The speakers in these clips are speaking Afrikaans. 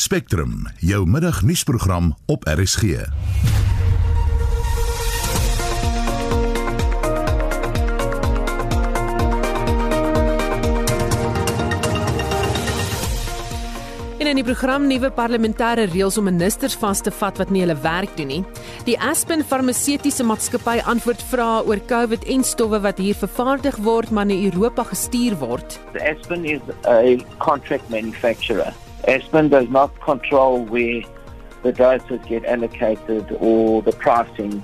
Spectrum, jou middagnuusprogram op RSG. En in die program nuwe parlementêre reëls om ministers vas te vat wat nie hulle werk doen nie. Die Aspen Farmaseutiese Maatskappy antwoord vrae oor COVID en stowwe wat hier vervaardig word maar na Europa gestuur word. Aspen is a contract manufacturer. Aspen does not control where the doses get allocated or the pricing.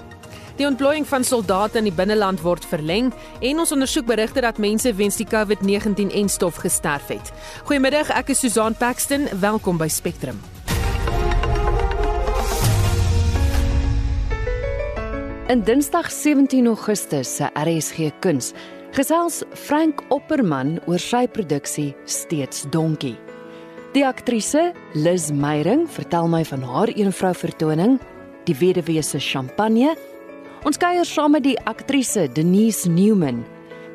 Die ontplooiing van soldate in die binneland word verleng en ons ondersoek berigte dat mense weens die COVID-19 en stof gesterf het. Goeiemiddag, ek is Susan Paxton. Welkom by Spectrum. In Dinsdag 17 Augustus se RSG Kuns gesels Frank Opperman oor sy produksie Steeds Donkie. Die aktrise Liz Meyering vertel my van haar eenvrou vertoning Die Weduwee se Champagne. Ons kuier saam met die aktrise Denise Newman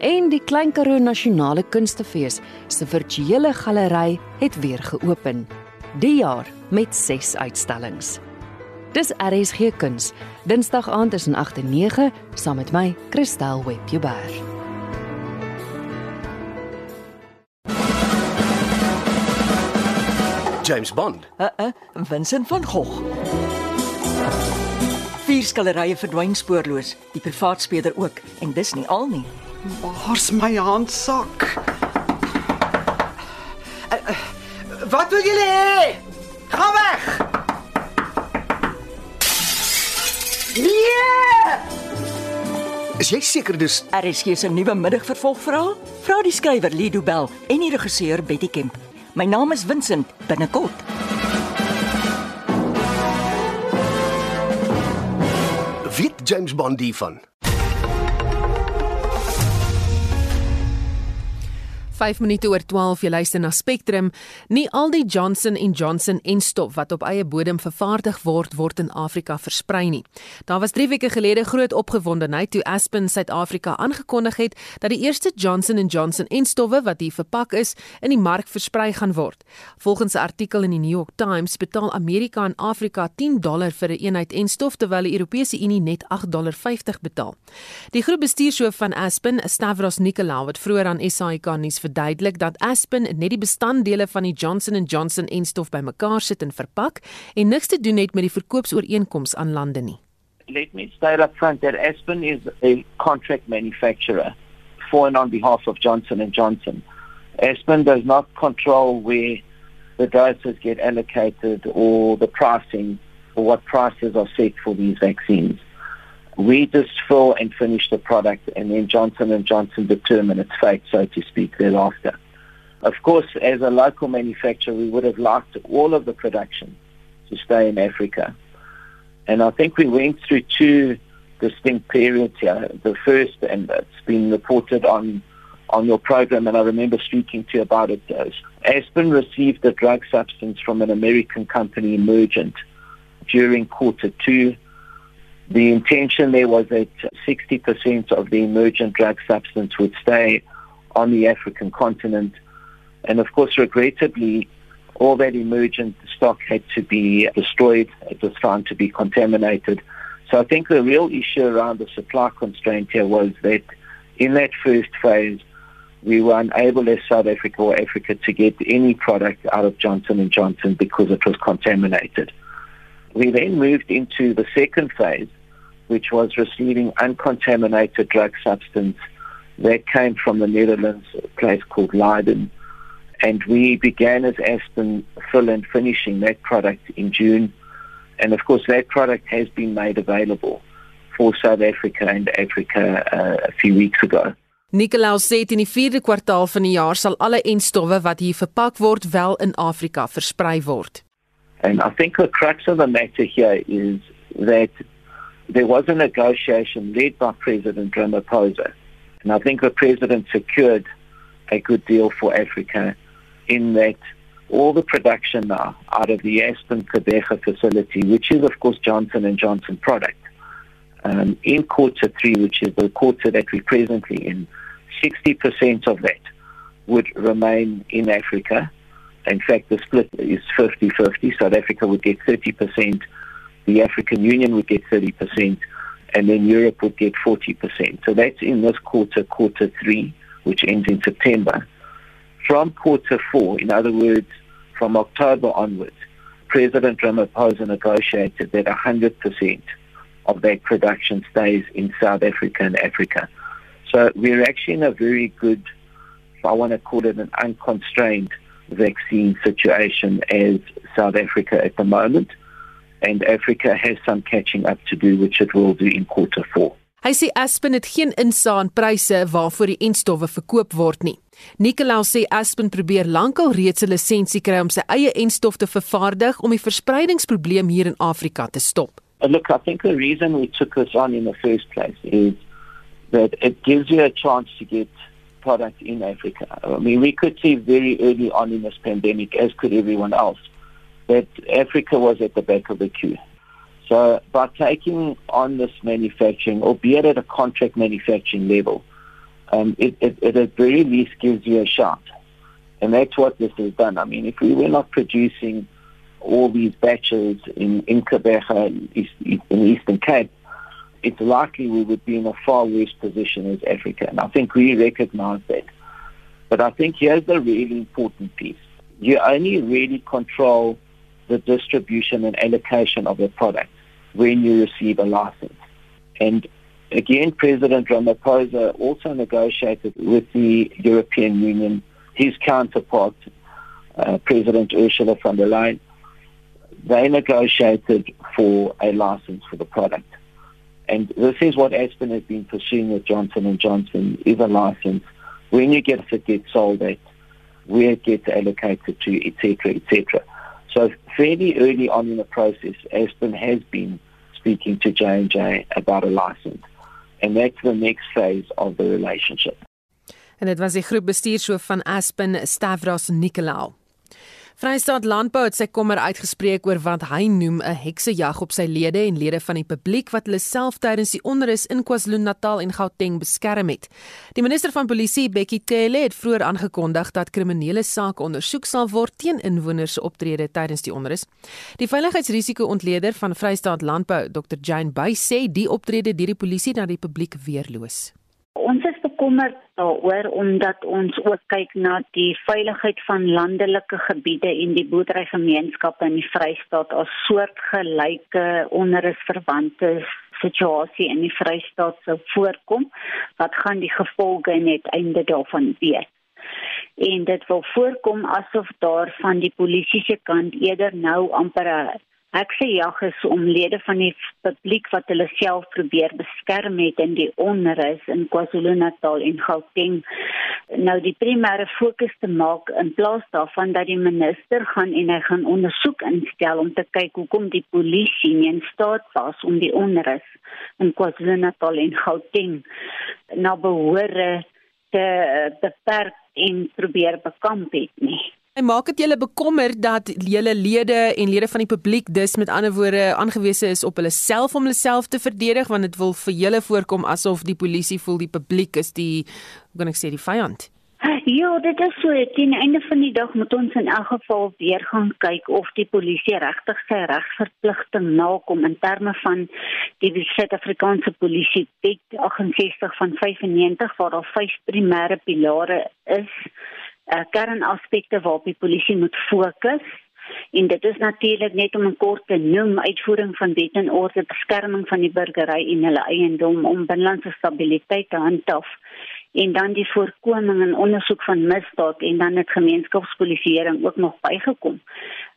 en die Klein Karoo Nasionale Kunstefees se virtuele galery het weer geopen. Die jaar met 6 uitstallings. Dis RSG Kuns. Dinsdag aand is in 8 en 9 saam met my Christel Webber. James Bond. Uh uh, Vincent van Gogh. Vier skilderye verdwyn spoorloos, die privaat speler ook en dis nie al nie. Waar's my handsak? Uh, uh, wat wil julle hê? Gaan weg! Nee! Is jy seker dis RSG se nuwe middagvervolgverhaal? Vra die skrywer Lido Bell en die regisseur Betty Kemp. My naam is Vincent binnekort. weet James Bond hiervan? 5 minute oor 12 jy luister na Spectrum. Nie al die Johnson & Johnson en stof wat op eie bodem vervaardig word, word in Afrika versprei nie. Daar was 3 weke gelede groot opgewondenheid toe Aspen Suid-Afrika aangekondig het dat die eerste Johnson & Johnson en stowwe wat hier verpak is, in die mark versprei gaan word. Volgens 'n artikel in die New York Times betaal Amerika aan Afrika 10 dollar vir 'n een eenheid en stof terwyl die Europese Unie net 8 dollar 50 betaal. Die groep bestuurshoof van Aspen, Stavros Nicolau, het vroeër aan SAK nuus verduidelik dat Aspen net die bestanddele van die Johnson & Johnson en stof bymekaar sit en verpak en niks te doen het met die verkoopsooreenkoms aan lande nie. Let me state up front that Aspen is a contract manufacturer for and on behalf of Johnson & Johnson. Aspen does not control where the doses get allocated or the pricing or what prices are set for these vaccines. We just fill and finish the product and then Johnson and Johnson determine its fate, so to speak, thereafter. Of course, as a local manufacturer, we would have liked all of the production to stay in Africa. And I think we went through two distinct periods here. The first, and it's been reported on on your program, and I remember speaking to you about it, Aspen received a drug substance from an American company, Emergent, during quarter two the intention there was that 60% of the emergent drug substance would stay on the African continent. And of course, regrettably, all that emergent stock had to be destroyed. It was found to be contaminated. So I think the real issue around the supply constraint here was that in that first phase, we were unable as South Africa or Africa to get any product out of Johnson & Johnson because it was contaminated. We then moved into the second phase, which was receiving uncontaminated drug substance that came from the Netherlands, a place called Leiden. And we began as Aspen fill and finishing that product in June. And of course, that product has been made available for South Africa and Africa uh, a few weeks ago. Nicolaus sê in die 4de kwartaal van die jaar sal alle enstowwe wat hier verpak word wel in Afrika versprei word. And I think the crux of the matter here is that there was a negotiation led by President Ramaphosa. And I think the president secured a good deal for Africa in that all the production now out of the Aspen Quebeca facility, which is of course Johnson & Johnson product, um, in quarter three, which is the quarter that we're presently in, 60% of that would remain in Africa In fact, the split is 50-50. South Africa would get 30%, the African Union would get 30%, and then Europe would get 40%. So that's in this quarter, quarter three, which ends in September. From quarter four, in other words, from October onwards, President Ramaphosa negotiated that 100% of that production stays in South Africa and Africa. So we're actually in a very good, I want to call it an unconstrained vaccine situation as South Africa at the moment. And Africa has some catching up to do, which it will do in quarter four. Hy sê Aspen het geen insaan pryse waarvoor die enstowwe verkoop word nie. Nicolau sê Aspen probeer lankal reeds 'n lisensie kry om sy eie enstof te vervaardig om die verspreidingsprobleem hier in Afrika te stop. Look, I think the reason we took this on in the first place is that it gives you a chance to get product in Africa. I mean, we could see very early on in this pandemic, as could everyone else, that Africa was at the back of the queue. So by taking on this manufacturing, albeit at a contract manufacturing level, um, it, it, it at very least gives you a shot. And that's what this has done. I mean, if we were not producing all these batches in, in Quebec and in Eastern Cape, it's likely we would be in a far worse position as Africa. And I think we recognize that. But I think here's the really important piece. You only really control the distribution and allocation of the product when you receive a license. And again, President Ramaphosa also negotiated with the European Union, his counterpart, uh, President Ursula von der Leyen. They negotiated for a license for the product. And this is what Aspen has been pursuing with Johnson & Johnson, is a license. When you get it gets sold at, where it gets allocated to, etc., etc. So fairly early on in the process, Aspen has been speaking to J&J about a license. And that's the next phase of the relationship. En dit was groep bestuurshoof van Aspen, Stavros Nicolau. Vrystaat Landbou het sy kommer uitgespreek oor wat hy noem 'n heksejag op sy lede en lede van die publiek wat hulle self tydens die onrus in KwaZulu-Natal en Gauteng beskerm het. Die minister van Polisie, Bekkie Cele, het vroeër aangekondig dat kriminele sake ondersoek sal word teen inwoners se optrede tydens die onrus. Die veiligheidsrisiko-ontleder van Vrystaat Landbou, Dr. Jane Buy, sê die optrede deur die polisie na die publiek weerloos. Ons is bekommerd daaroor omdat ons ook kyk na die veiligheid van landelike gebiede en die boerderygemeenskappe in die Vrystaat as soortgelyke onrusverwante situasie in die Vrystaat sou voorkom wat gaan die gevolge net einde daarvan wees. En dit wil voorkom asof daar van die polisie se kant eerder nou amper 'n Ek sê jag is om lede van die publiek wat hulle self probeer beskerm het in die onrus in KwaZulu-Natal en Gauteng nou die primêre fokus te maak in plaas daarvan dat die minister gaan en hy gaan ondersoek instel om te kyk hoekom die polisie nie in staat was om die onrus in KwaZulu-Natal en Gauteng na behoore te beperk en probeer bekamp het nie. En maak dit julle bekommer dat julle lede en lede van die publiek dus met ander woorde aangewese is op hulle self om hulle self te verdedig want dit wil vir julle voorkom asof die polisie voel die publiek is die hoe kan ek sê die vyand. Ja, dit is so. Teen einde van die dag moet ons in elk geval weer gaan kyk of die polisie regtig sy regsverpligting nakom in terme van die Suid-Afrikaanse polisie Wet 68 van 95 waar daar vyf primêre pilare is uh, kernaspekte waarop die polisie moet fokus. En dit is natuurlik net om 'n kort te noem uitvoering van wet en orde, beskerming van die burgery en hulle eiendom om binnelandse stabiliteit te handhaaf en dan die voorkoming en ondersoek van misdaad en dan het gemeenskapspolisieering ook nog bygekom.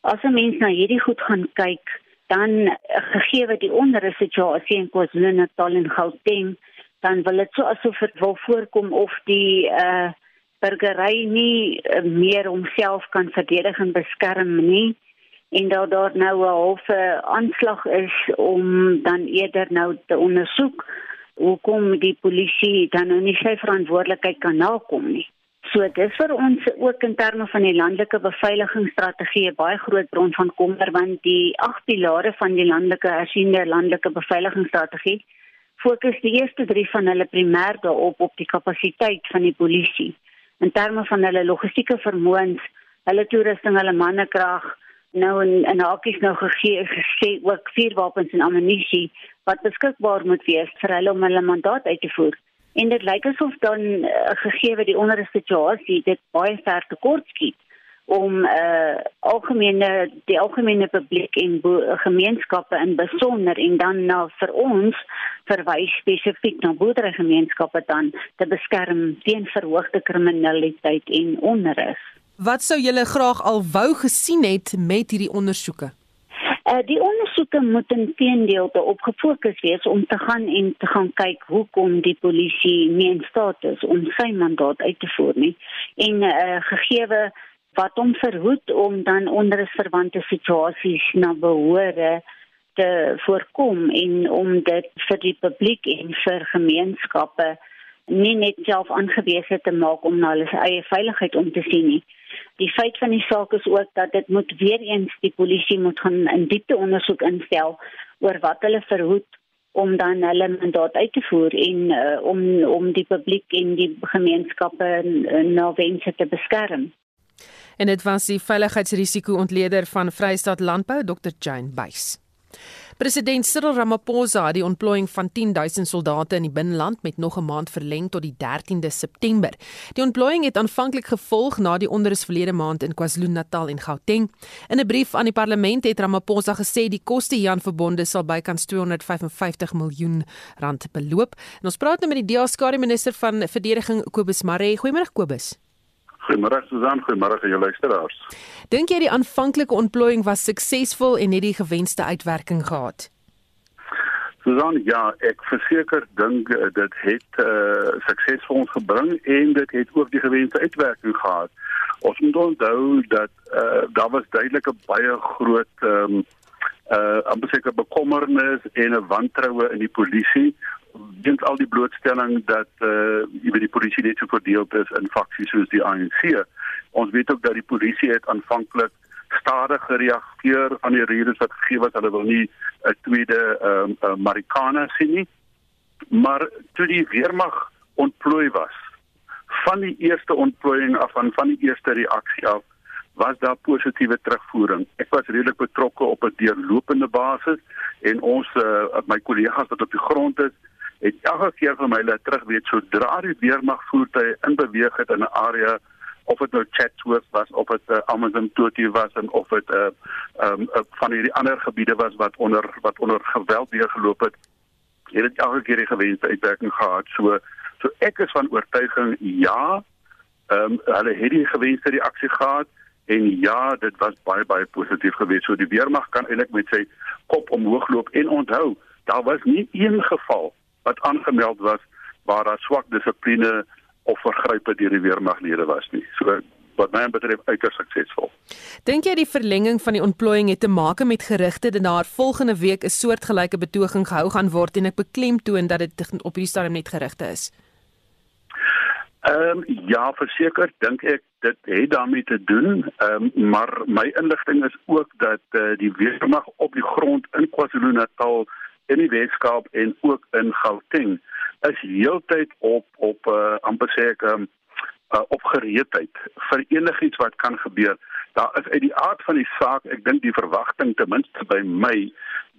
As 'n mens na hierdie goed gaan kyk, dan gegee wat die onderre situasie in KwaZulu-Natal en Gauteng, dan wil dit so asof dit wil voorkom of die uh burgery nie uh, meer homself kan verdedig en beskerm nie en dat daar nou 'n halfe aanslag is om dan eerder nou te ondersoek hoekom die polisie dan nou nie sy verantwoordelikheid kan nakom nie. So dis vir ons ook in terme van die landelike beveiligingsstrategie 'n baie groot bron van kommer want die agt pilare van die landelike hersiende landelike beveiligingsstrategie fokus die eerste 3 van hulle primêr daarop op die kapasiteit van die polisie in terme van hulle logistieke vermoëns hulle toerusting, hulle mannekrag nou in in hakies nou gegee gesê ook vuurwapens en ammunisie wat beskikbaar moet wees vir hulle om hulle mandaat uit te voer. En dit lyk asof dan uh, gegee word die onderste situasie dit baie ver te kort skiet om uh algemene die algemene publiek en gemeenskappe in besonder en dan na vir ons verwys spesifiek na boerderygemeenskappe dan te beskerm teen verhoogde kriminaliteit en onrus. Wat sou julle graag al wou gesien het met hierdie ondersoeke? Uh, die ondersoeke moet intedeel daarop gefokus wees om te gaan en te gaan kyk hoekom die polisie nie in staat is om sy mandaat uit te voer nie en uh, gegeewe wat hom verhoed om dan ondersverwante situasies na behore te voorkom en om dit vir die publiek en vir gemeenskappe nie net self aangewese te maak om na hulle eie veiligheid om te sien nie. Die feit van die saak is ook dat dit moet weer eens die polisie moet gaan in diepte ondersoek instel oor wat hulle verhoed om dan hulle mandaat uit te voer en uh, om om die publiek en die gemeenskappe na wense te beskerm. En dit was die veiligheidsrisiko ontleder van Vrystaat Landbou Dr Jane Buys. President Cyril Ramaphosa het die ontplooiing van 10000 soldate in die binneland met nog 'n maand verleng tot die 13de September. Die ontplooiing het aanvanklik gevolg na die onrus verlede maand in KwaZulu-Natal en Gauteng. In 'n brief aan die parlement het Ramaphosa gesê die koste hieraan verbonde sal bykans 255 miljoen rand beloop. En ons praat nou met die DA-skare minister van verdediging Kobus Maree. Goeiemôre Kobus. Goeiemôre Susan, goeiemôre aan jou luisteraars. Dink jy die aanvanklike ontplooiing was suksesvol en het die gewenste uitwerking gehad? Susan, ja, ek verseker dink eh, dit het uh, suksesvol ons gebring en dit het ook die gewenste uitwerking gehad. Ons moet onthou dat uh, daar was duidelik 'n baie groot um, uh amper seker bekommernis en 'n wantroue in die polisie dink al die blootstelling dat eh uh, jy weet die polisie net so verdeel is in faksies soos die ANC. Ons weet ook dat die polisie het aanvanklik stadig gereageer aan die redes wat gegee was hulle wil nie 'n tweede ehm um, uh, Marikana sien nie. Maar toe die weermag ontplooi was van die eerste ontplooiing af van van die eerste reaksie af was daar positiewe terugvoering. Ek was redelik betrokke op 'n deurlopende basis en ons uh, my kollegas wat op die grond is het elke keer vir my laat terug weet sodra die weermag voertuie in beweeg het in 'n area of dit nou Chatsworth was of dit uh, Amazon Toti was en of dit 'n uh, um, uh, van hierdie ander gebiede was wat onder wat onder geweld deurgeloop het het dit elke keer die gewenste uitwerking gehad. So so ek is van oortuiging ja ehm um, hulle het die gewenste reaksie gehad en ja dit was baie baie positief geweest. So die weermag kan eintlik met sy kop omhoog loop en onthou daar was nie een geval wat aangemeld was waar daar swak dissipline of vergrype deur die weermaglede was nie. So wat my betref uiters suksesvol. Dink jy die verlenging van die ontplooiing het te maak met gerugte dat daar volgende week 'n soortgelyke betoging gehou gaan word en ek beklemtoon dat dit op hierdie stadium net gerugte is? Ehm um, ja, verseker dink ek dit het daarmee te doen. Ehm um, maar my inligting is ook dat uh, die weermag op die grond in KwaZulu-Natal in die Weskaap en ook in Gauteng is heeltyd op op uh, amper sê ek um, uh, op gereedheid vir enigiets wat kan gebeur. Daar is uit die aard van die saak, ek dink die verwagting ten minste by my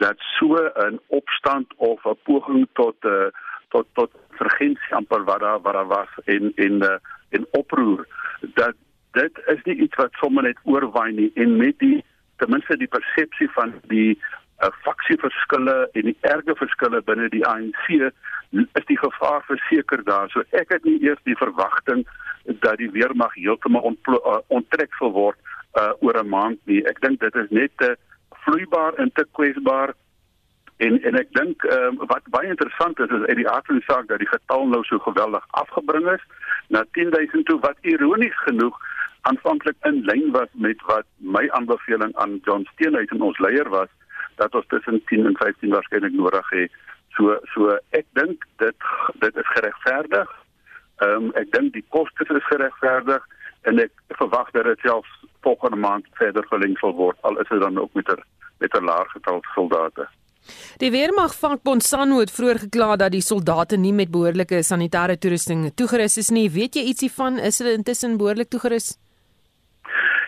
dat so 'n opstand of 'n poging tot uh, tot tot vergensie amper wat daar wat daar was en en uh, en oproer dat dit is nie iets wat sommer net oorwaai nie en met die ten minste die persepsie van die 'n faksieverskille en die erge verskille binne die ANC is die gevaar verseker daar. So ek het nie eers die verwagting dat die weermag heeltemal uh, onttrek sal word uh, oor 'n maand nie. Ek dink dit is net te vloeibaar en te kwesbaar. En en ek dink um, wat baie interessant is is uit die aard van die saak dat die getal nou so geweldig afgebring is na 10000 toe wat ironies genoeg aanvanklik in lyn was met wat my aanbeveling aan John Steenhuisen ons leier was dat ons tussen 10 en 15 waarskynlik nodig het. So so ek dink dit dit is geregverdig. Ehm um, ek dink die kostes is geregverdig en ek verwag dat dit selfs volgende maand verder verleng sal word al is dit dan ook met 'n met 'n laer getal soldate. Die weermag vakbond SANU het vroeër gekla dat die soldate nie met behoorlike sanitêre toerusting toegerus is nie. Weet jy ietsie van is hulle intussen behoorlik toegerus?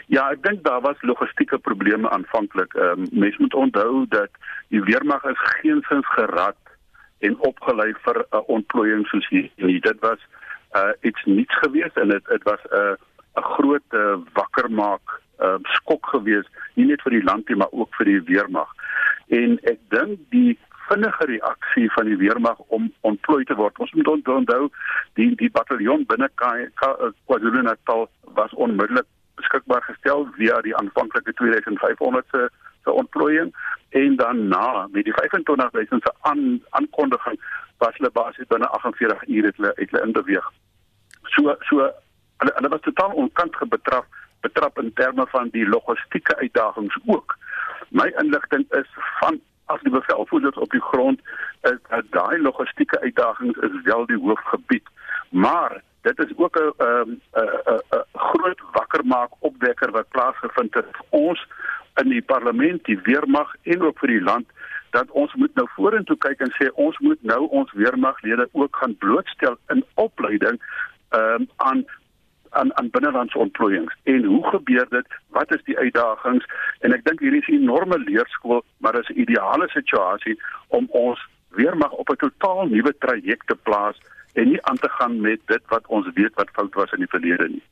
Ja, ek dink daar was logistieke probleme aanvanklik. Ehm um, mense moet onthou dat die weermag is geensins gerad en opgelei vir 'n uh, ontplooiing soos hierdie. Dit was uh iets niets gewees en dit dit was 'n uh, 'n groot uh, wakker maak uh, skok gewees nie net vir die land nie maar ook vir die weermag. En ek dink die vinnige reaksie van die weermag om ontplooi te word. Ons moet onthou die die bataljon binne KwaZulu-Natal was onmiddellik beskikbaar gestel via die aanvanklike 2500 se se ontplooiing en dan na met die 25000 se aan, aankondiging was hulle basies binne 48 ure het hulle het hulle inbeweeg. So so hulle hulle was totaal onkant gebetraf betrap in terme van die logistieke uitdagings ook. My inligting is van as die bevelvoerders op die grond is dat daai logistieke uitdagings is wel die hoofgebied. Maar dit is ook 'n 'n 'n 'n groot wakkermaak opwekker wat plaasgevind het vir ons in die parlement, die weermag en ook vir die land dat ons moet nou vorentoe kyk en sê ons moet nou ons weermaglede ook gaan blootstel in opleiding ehm um, aan aan aan binnelandse ontplooiings. En hoe gebeur dit? Wat is die uitdagings? En ek dink hierdie is 'n enorme leerskool, maar dit is 'n ideale situasie om ons weermag op 'n totaal nuwe traject te plaas en nie aan te gaan met dit wat ons weet wat fout was in die verlede nie.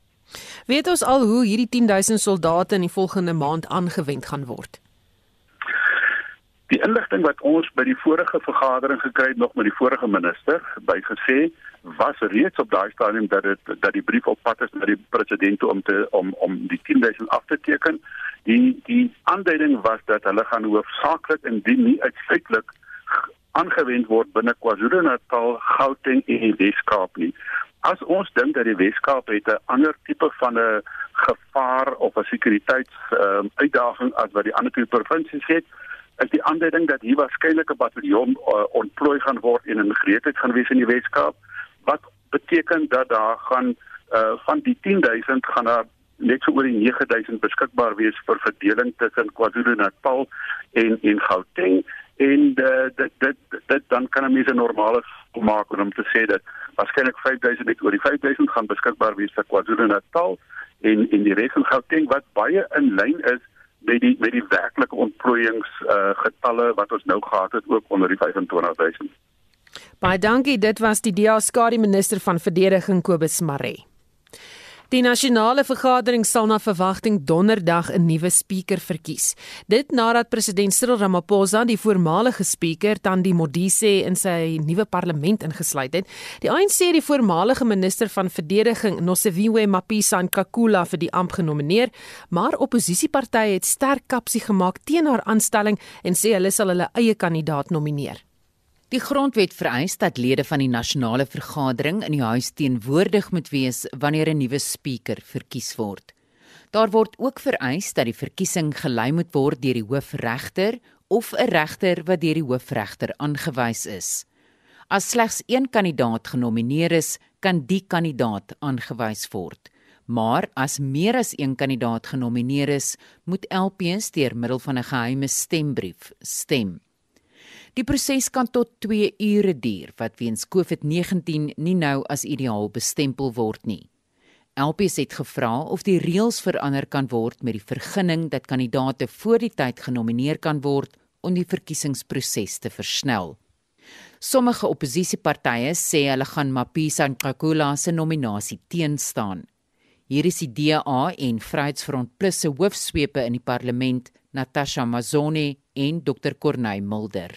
Weet ons al hoe hierdie 10000 soldate in die volgende maand aangewend gaan word? Die inligting wat ons by die vorige vergadering gekry het nog met die vorige minister bygesê was reeds op daai stadium dat dit dat die brief op pad is na die president om te om om die 10000 af te teken. Die die aanduiding was dat hulle gaan hoofsaaklik indien nie uitsluitlik aangewend word binne KwaZulu-Natal, Gauteng en die Wes-Kaap nie. As ons dink dat die Wes-Kaap het 'n ander tipe van 'n gevaar of 'n sekuriteits um, uitdaging as wat die ander twee provinsies het, is die aanduiding dat hier waarskynlik 'n bataljon uh, ontplooi gaan word en in gereedheid gaan wees in die Wes-Kaap wat beteken dat daar gaan uh, van die 10000 gaan daar net so oor die 9000 beskikbaar wees vir verdeling tussen KwaZulu-Natal en en Gauteng en uh, dit dit dit dan kan 'n mens 'n normale maak om te sê dat waarskynlik 5000 net oor die 5000 gaan beskikbaar wees vir KwaZulu-Natal en en die res van Gauteng wat baie in lyn is met die met die werklike ontplooiings uh, getalle wat ons nou gehad het ook onder die 25000. Baie dankie, dit was die DA skadu minister van verdediging Kobus Maree. Die nasionale vergadering sal na verwagting donderdag 'n nuwe spreker verkies. Dit nadat president Cyril Ramaphosa die voormalige spreker Tandi Modise in sy nuwe parlement ingesluit het. Die ANC het die voormalige minister van verdediging Nosiviwe Mapisa Nkakula vir die amp genomineer, maar opposisiepartye het sterk kapsie gemaak teen haar aanstelling en sê hulle sal hulle eie kandidaat nomineer. Die grondwet vereis dat lede van die nasionale vergadering in die huis teenwoordig moet wees wanneer 'n nuwe spreker verkies word. Daar word ook vereis dat die verkiesing gelei moet word deur die hoofregter of 'n regter wat deur die hoofregter aangewys is. As slegs een kandidaat genomineer is, kan die kandidaat aangewys word. Maar as meer as een kandidaat genomineer is, moet LPs deur middel van 'n geheime stembrief stem. Die proses kan tot 2 ure duur wat weens COVID-19 nie nou as ideaal bestempel word nie. LPS het gevra of die reëls verander kan word met die vergunning dat kandidaate voor die tyd genomineer kan word om die verkiesingsproses te versnel. Sommige opposisiepartye sê hulle gaan Mapisa Nkakula se nominasie teenstaan. Hier is die DA en Vryheidsfront Plus se hoofsweepe in die parlement, Natasha Mazone en Dr Corneil Mulder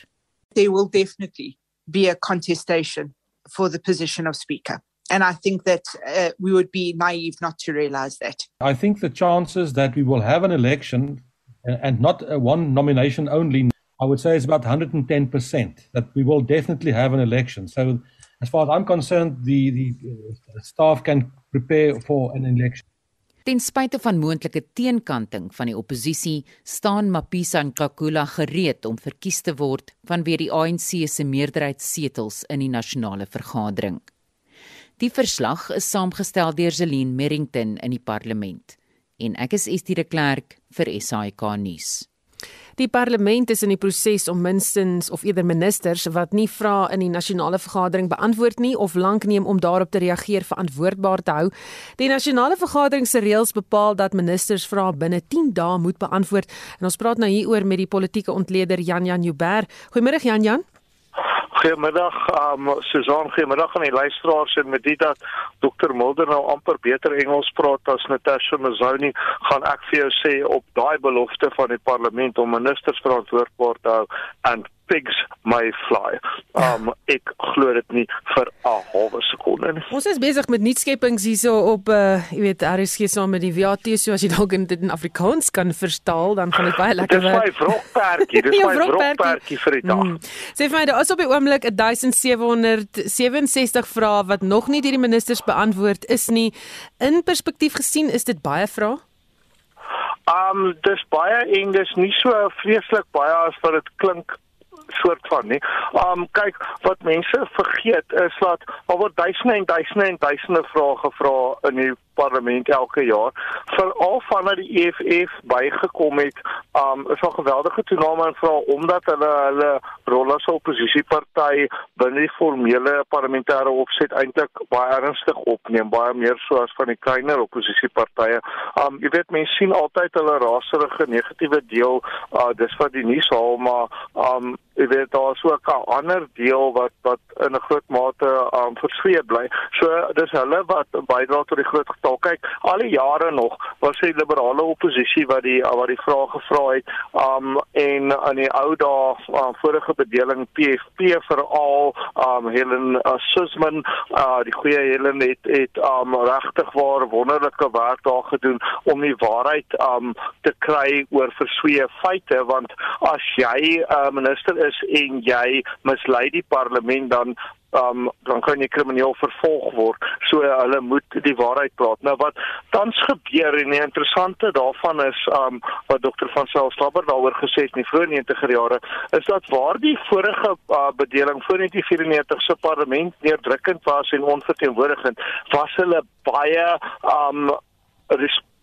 there will definitely be a contestation for the position of Speaker. And I think that uh, we would be naive not to realize that. I think the chances that we will have an election uh, and not one nomination only, I would say is about 110%, that we will definitely have an election. So, as far as I'm concerned, the, the uh, staff can prepare for an election. Ten spyte van moontlike teenkanting van die oppositie, staan Mapisa Nkakula gereed om verkies te word vanweë die ANC se meerderheidssetels in die nasionale vergadering. Die verslag is saamgestel deur Zelin Merrington in die parlement en ek is Estie de Klerk vir SAK nuus. Die parlement is in die proses om minstens of eerder ministers wat nie vra in die nasionale vergadering beantwoord nie of lank neem om daarop te reageer verantwoordbaar te hou. Die nasionale vergadering se reëls bepaal dat ministers vra binne 10 dae moet beantwoord. En ons praat nou hieroor met die politieke ontleder Jan Jan Jubber. Goeiemôre Jan Jan. Goeiemiddag, um Susan, goeiemiddag aan die luisteraars en met dit dat Dr Mulder nou amper beter Engels praat as Natasha Mazoni, gaan ek vir jou sê op daai belofte van die parlement om ministers verantwoordbaar te hou en pigs may fly. Um ek glo dit nie vir 'n halwe sekonde nie. Ons is besig met nuutskepings hierso op uh jy weet RSG saam met die VAT so as jy dalk in dit in Afrikaans kan verstaal dan gaan dit baie lekker werk. Dis my vrokpertjie, dis my vrokpertjie vir die dag. Hmm. Sê vir my daar is op die oomblik 1767 vrae wat nog nie deur die ministers beantwoord is nie. In perspektief gesien is dit baie vrae. Um dis baie en dis nie so vreeslik baie as wat dit klink soort van nie. Um kyk wat mense vergeet is dat al word duisende en duisende en duisende vrae gevra in die parlement elke jaar. Veral vanaf die EFF bygekom het um is 'n geweldige toename in vrae omdat hulle hulle rol as oppositieparty binne die formele parlementêre opset eintlik baie ernstig opneem baie meer so as van die kleiner oppositiepartye. Um jy weet mense sien altyd hulle raserige negatiewe deel uh dis wat die nuus haal maar um jy weet daar ook 'n ander deel wat wat in 'n groot mate um versweep bly. So dis hulle wat bydra tot die groot getal. Kyk al die jare nog was die liberale oppositie wat die wat die vrae gevra het um en in die ou dae uh, vorige bedeling PFP veral um Helen uh, Susman uh, die goeie Helen het het um regtig waar wonderlike werk daar gedoen om die waarheid um te kry oor versweë feite. Want as jy uh, minister is en jy mislei die parlement dan um, dan kan jy krimineel vervolg word. So uh, hulle moet die waarheid praat. Nou wat tans gebeur en die interessante daarvan is um wat dokter van Selstapper daaroor gesê het in die vroeë 90er jare is dat waar die vorige uh, bedeling voor 1994 se parlement neerdrukkend was en onverteenwoordigend was hulle baie um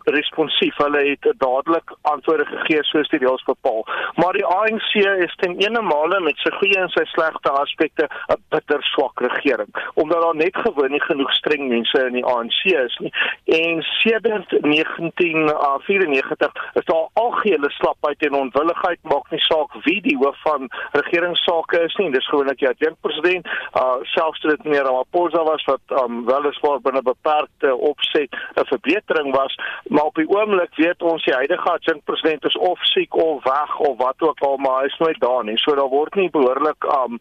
responsief. Hulle het dadelik antwoorde gegee soos die reëls bepaal. Maar die ANC is ten eenemale met sy goeie en sy slegte aspekte 'n bitter swak regering, omdat daar net gewoon nie genoeg streng mense in die ANC is nie. En sedert 1994 is daar algehele slapheid en onwilligheid maak nie saak wie die hoof van regeringssake is nie. Dis gewoonlik die adjunkpresident, uh selfs dit meneer Ramaphosa was wat um, weliswaar binne beperkte opset 'n verbetering was maar op die oomblik weet ons die huidige adjunkpresident is of siek of weg of wat ook al maar hy is nooit daar nie. So daar word nie behoorlik um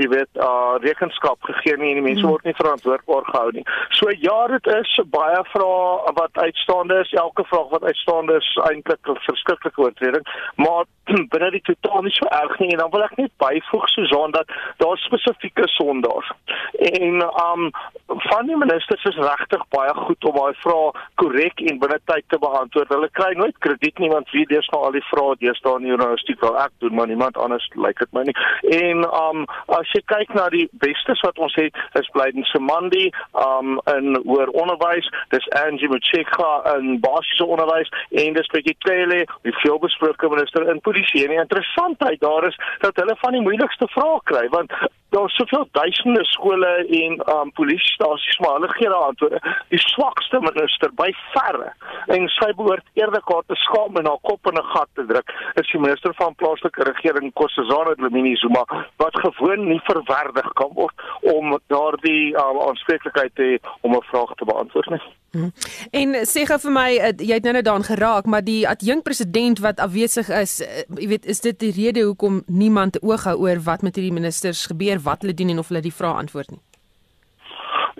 jy weet uh rekenskap gegee nie en die mense hmm. word nie verantwoordbaar gehou nie. So ja, dit is baie vrae wat uitstaande is. Elke vraag wat uitstaande is eintlik 'n verskriklike oortreding, maar binne die totaal nie so erg nie en dan wil ek net byvoeg Susan dat daar spesifieke sondaars en um van die ministers is regtig baie goed om daai vrae korrek en binne tyd te beantwoord. Hulle kry nooit krediet nie want wie deesdae al die vrae deesdae in die universiteit wil ek doen maar niemand anders lyk like dit my nie. En um as jy kyk na die bestes wat ons het is Blyden Semandi um in hoër onderwys, dis Angie Motshekga in basiese onderwys en dis Bekkie Cele, die veelbesproke minister in polisie. En die interessantheid daar is dat hulle van die moeilikste vrae kry want daar is soveel duisende skole en um polisiestasies maar hulle gee daai antwoorde. Die swakste minister by verre en sy behoort eerder kaart te skaam en haar kop in 'n gat te druk is die minister van plaaslike regering Kossazana Dlamini Zuma wat gewoon nie verwerdig kan word om daardie um, aanspreeklikheid te om 'n vraag te beantwoord nie. Hmm. En sê gou vir my, uh, jy het nou net daaraan geraak, maar die adjunk president wat afwesig is, uh, jy weet, is dit die rede hoekom niemand oog hou oor wat met hierdie ministers gebeur, wat hulle doen en of hulle die vrae antwoord nie?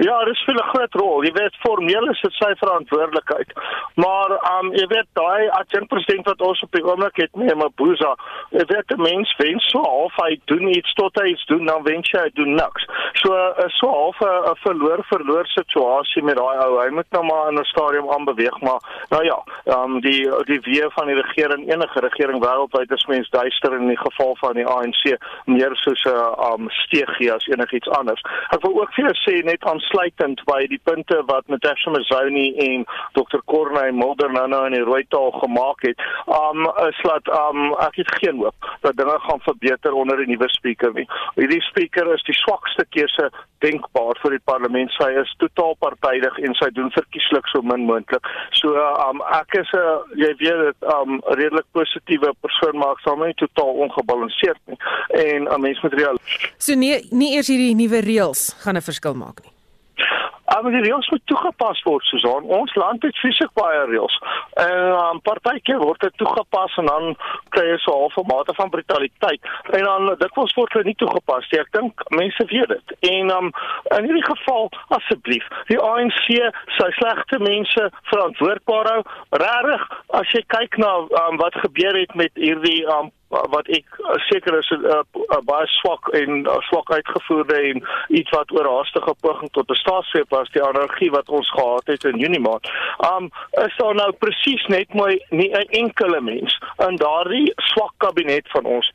Ja, dit speel 'n groot rol. Jy weet formeel is dit sy verantwoordelikheid. Maar um jy weet daai adjunkt president wat ons op die oomblik het, nee, Mabuza, jy weet die mens wens so half hy doen iets tot hy iets doen, dan wens hy doen niks. So is so half 'n verloor verloor situasie met daai ou. Hy moet nou maar in 'n stadium aanbeweeg, maar nou ja, um die die weer van die regering, enige regering wêreldwyd is mens duister in die geval van die ANC meer soos 'n um steegie as enigiets anders. Ek wil ook vir jou sê net aan aansluitend by die punte wat Natasha Mazoni en Dr. Corney Mulder nou nou in die rooi taal gemaak het. Um is dat um ek het geen hoop dat dinge gaan verbeter onder die nuwe spreker nie. Hierdie spreker is die swakste keuse denkbaar vir die parlement. Sy is totaal partydig en sy doen verkieslik so min moontlik. So um ek is 'n uh, jy weet dit um redelik positiewe persoon maar ek sal my totaal ongebalanseerd nie. En 'n mens moet reël. So nee, nie eers hierdie nuwe reëls gaan 'n verskil maak nie. Maar die reëls moet toegepas word, Susan. Ons land het fisiek baie reëls. En 'n um, partykeer word dit toegepas en dan kry jy so 'n halfe mate van brutaliteit. En dan dikwels word dit nie toegepas nie. Ek dink mense weet dit. En um, in hierdie geval, asseblief, die ANC sy slegte mense verantwoordbaar hou. Regtig, as jy kyk na um, wat gebeur het met hierdie um, wat ek uh, seker is 'n uh, uh, baie swak en uh, swak uitgevoerde en iets wat oorhaastige poging tot 'n staatsgreep was die anargie wat ons gehad het in Junie maand. Um is daar nou presies net my nie 'n enkele mens in daardie swak kabinet van ons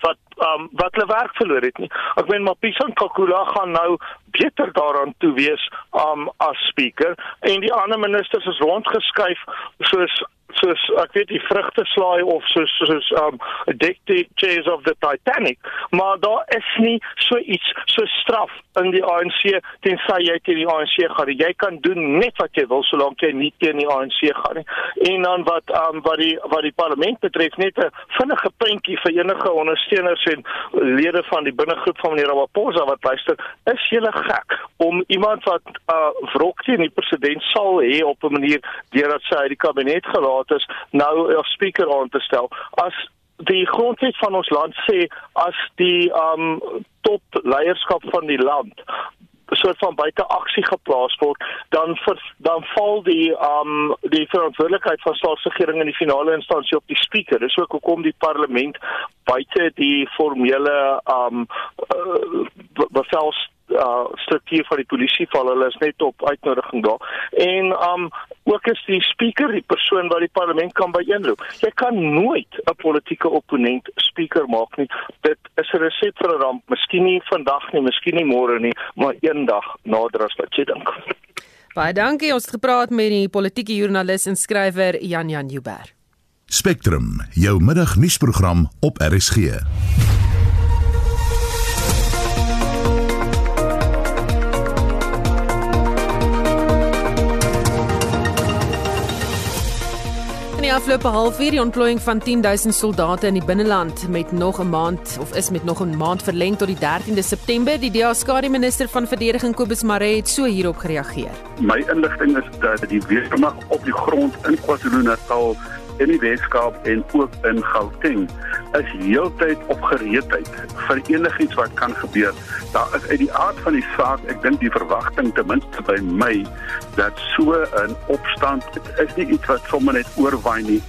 wat um wat hulle werk verloor het nie. Ek meen Mapisa Nkakula gaan nou beter daaraan toe wees um as speaker en die ander ministers is rondgeskuif soos soos ek weet die vrugte slaai of soos soos um the chairs of the Titanic maar daar is nie so iets so straf in die ANC tensy jy teen die ANC gaan jy kan doen net wat jy wil solank jy nie teen die ANC gaan nie. En dan wat um wat die wat die parlement betref net 'n vinnige prentjie vir enige ondersteuners en lede van die binnegroep van meneer Ramaphosa wat luister is jy gek om iemand wat uh wrok teen die president sal hê op 'n manier deurdat sy uit die kabinet gelaat is nou as speaker aan te stel. As die grondwet van ons land sê as die um top leierskap van die land soort van buite aksie geplaas word dan ver, dan val die um die verantwoordelikheid van staatsregering in die finale instansie op die speaker. Dis ook hoekom die parlement buite die formele um uh, bevels uh struktuur van die polisie val hulle is net op uitnodiging daar. En um ook is die speaker die persoon wat die parlement kan byeenroep jy kan nooit 'n politieke opponent speaker maak nie. Dit is 'n resept vir 'n ramp. Miskien nie vandag nie miskien nie môre nie maar eendag nader as wat jy dink. Baie dankie. Ons het gepraat met die politieke joernalis en skrywer Jan Jan Jubber Spectrum jou middagnuusprogram op RSG die afgelope halfuur die ontplooiing van 10000 soldate in die binneland met nog 'n maand of is met nog 'n maand verleng tot die 13de September. Die DA-skare minister van verdediging Kobus Maree het so hierop gereageer. My inligting is dat die weermag op die grond in KwaZulu-Natal in die Weskaap en ook in Gauteng is heeltyd op gereedheid vir enigiets wat kan gebeur. Daar is uit die aard van die saak, ek dink die verwagting ten minste by my dat so 'n opstand is nie iets wat sommer net oorwaai nie.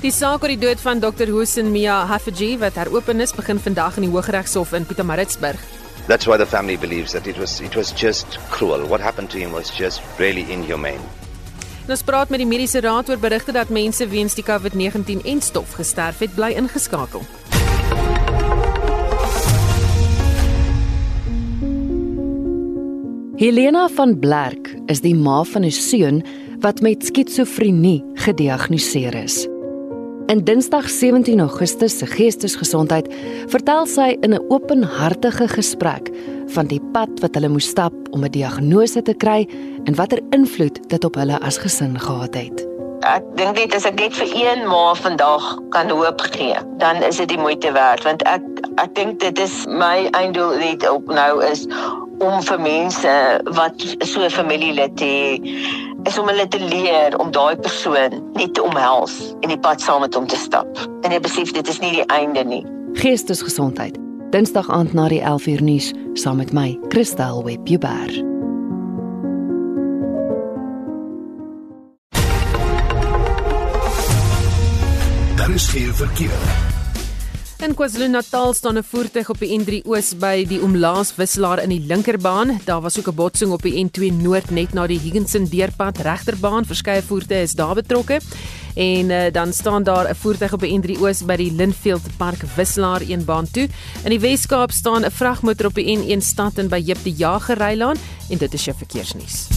Die saak oor die dood van Dr. Hussein Mia Hafaji wat heropen is, begin vandag in die Hooggeregshof in Pietermaritzburg. That's why the family believes that it was it was just cruel. What happened to him was just really inhumane. Ons praat met die mediese raad oor berigte dat mense weens die COVID-19 en stof gesterf het, bly ingeskakel. Helena van Blerk is die ma van 'n seun wat met skitsofrenie gediagnoseer is. In Dinsdag 17 Augustus se Geestesgesondheid vertel sy in 'n openhartige gesprek van die pad wat hulle moes stap om 'n diagnose te kry en watter invloed dit op hulle as gesin gehad het. Ek dink net as ek net vir een ma vandag kan hoop gee, dan is dit die moeite werd want ek ek dink dit is my einddoel net op nou is om vir mense wat so 'n familielid het is om hulle te leer om daai persoon net te omhels en die pad saam met hom te stap. En jy besef dit is nie die einde nie. Geestesgesondheid. Dinsdag aand na die 11uur nuus saam met my, Christel Webber. Daar is geen verkeer. In KwaZulu-Natal staan 'n voertuig op die N3 Oos by die Omlaas wisselaar in die linkerbaan. Daar was ook 'n botsing op die N2 Noord net na die Higginson deurpad regterbaan. Verskeie voertuie is daar betrokke. En uh, dan staan daar 'n voertuig op die N3 Oos by die Linfield Park wisselaar een baan toe. In die Wes-Kaap staan 'n vragmotor op die N1 stad in by Jip die Jager Rylaan en dit is jou verkeersnuus.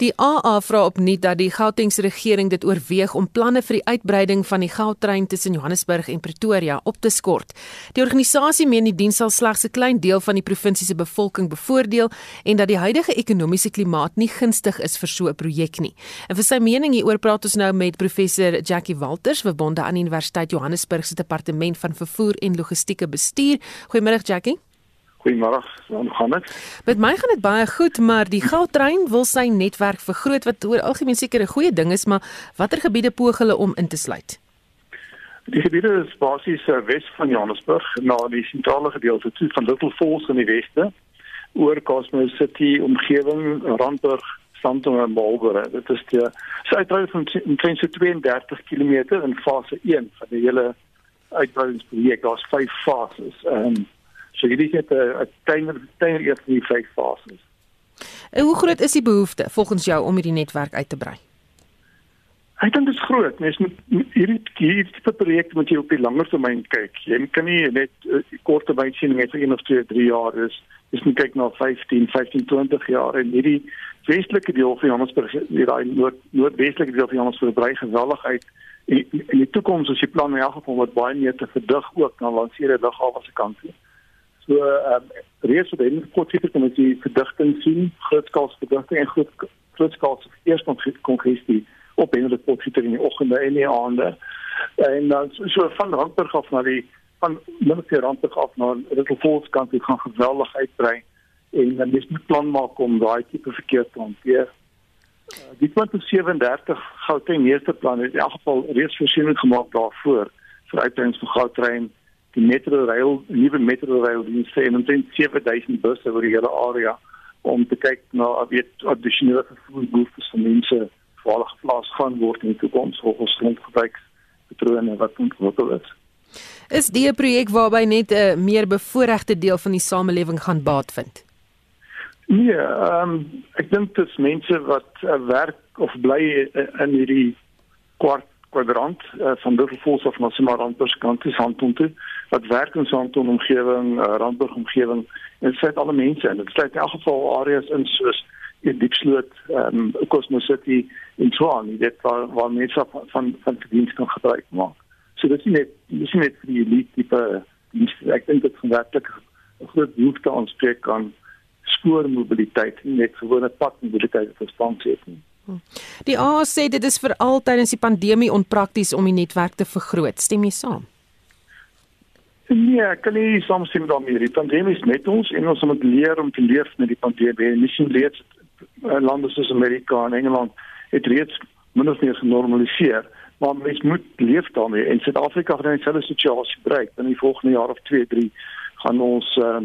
Die AA vra opnuut dat die Gautengse regering dit oorweeg om planne vir die uitbreiding van die goudtrein tussen Johannesburg en Pretoria op te skort. Die organisasie meen die diens sal slegs 'n klein deel van die provinsie se bevolking bevoordeel en dat die huidige ekonomiese klimaat nie gunstig is vir so 'n projek nie. En vir sy mening hieroor praat ons nou met professor Jackie Walters, verbonde aan Universiteit Johannesburg se departement van vervoer en logistieke bestuur. Goeiemôre Jackie. Goeiemôre, hoe gaan dit? Met my gaan dit baie goed, maar die goudtrein wil sy netwerk vergroot wat oor algemeen seker 'n goeie ding is, maar watter gebiede poog hulle om in te sluit? Die gebiede is basies uh, wes van Johannesburg, na die sentrale gedeelte toe van Little Falls in die weste, oor Cosmos City omgewing, Randburg, Sandton en Marlborough. Dit is die suidrou van 32 km in fase 1 van die hele uitbreidingsprojek. Daar's 5 fases. Ehm um, So hierdie het 'n kleiner kleiner eers in die vyf fases. En hoe groot is die behoefte volgens jou om hierdie netwerk uit te brei? Ek dink dit is groot. Mens moet hierdie hierdie tipe projekte moet jy op die langer termyn kyk. Jy kan nie net uh, kort termyn sien net vir 1 of 2, 3 jaar is. Jy moet kyk na 15, 15, 20 jaar en hierdie westelike deel van Johannesburg, die daai noord noordwestelike deel van Johannesburg brei geweldig uit. En in die toekoms as jy plan in elk geval wat baie meer te verdig ook na lanseerde lughawe se kant toe. So ehm um, reeds wat hulle kort seker kan jy verdigting sien, grootskaalse verdigting en groot grootskaalse eerste kongestie op en dit kort seker in die oggende en die aande. En dan so, so van Randburg af na die van Middelburg Randburg af na Little Falls kant dit gaan geweldig uitbrei en dan is met plan maak om daai tipe verkeer te hanteer. Uh, die 2037 Gauteng meeste plan het in elk geval reeds voorsiening gemaak daarvoor vir uitbreiding van goudtrein die metrorail nuwe metrorail dienste en omtrent 7000 busse oor die hele area om te kyk na weet addisionele vervoerbehoeftes van mense vir geplaas gaan word in die toekoms of ons grondgebruik patrone wat ontwikkel is. Is die 'n projek waarby net 'n uh, meer bevoorregte deel van die samelewing gaan baat vind? Nee, ehm um, ek dink dit is mense wat uh, werk of bly uh, in hierdie kwart kwadrant uh, van Duffels of Massima Randburg kant is Handton toe wat werk in Handton omgewing, uh, Randburg omgewing en dit sluit alle mense in. Dit sluit in elk geval areas in soos in Diepsloot, ehm um, Cosmos City en so aan. Dit waar waar mense van van, van die diens kan gebruik maak. So dit is net dit is nie net vir die elite tipe dienste. Ek dink dit gaan werklik 'n groot behoefte aanspreek aan spoormobiliteit, nie net gewone padmobiliteit vir spansie nie. Die AA sê dit is veral tydens die pandemie onprakties om die netwerk te vergroot. Stem jy saam? Nee, ek kan nie saamstem daarmee. Die pandemie is met ons en ons moet leer om te leef met die pandemie. Nie sien leer eh, lande soos Amerika en Engeland het reeds min of meer genormaliseer, maar mens moet leef daarmee. En Suid-Afrika gaan dieselfde situasie bereik in die volgende jaar of 2, 3 gaan ons uh,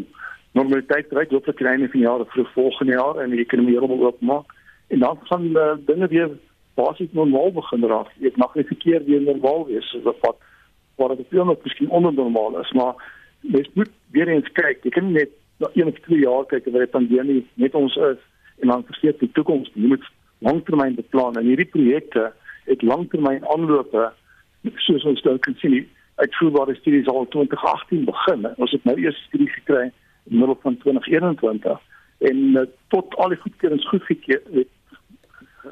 normaliteit bereik. Hooplik kry ons 'n jaar of vroeg volgende jaar en die ekonomie heeltemal oopmaak en dan gaan uh, dinge weer basies normaal begin raak. Dit mag nie verkeer weer normaal wees soos wat wat dit veel nog miskien onnormaal is, maar mens moet weer eens kyk. Jy kan net na een of twee jaar kyk wat die pandemie met ons is en dan verseker die toekoms. Jy moet langtermyn beplan en hierdie projekte het langtermyn aanlope soos ons dan kan sien uitvoerbare studies al 2018 begin. Ons het nou eers studie gekry in middel van 2021 en uh, tot al die goedkeurings goedgekeur het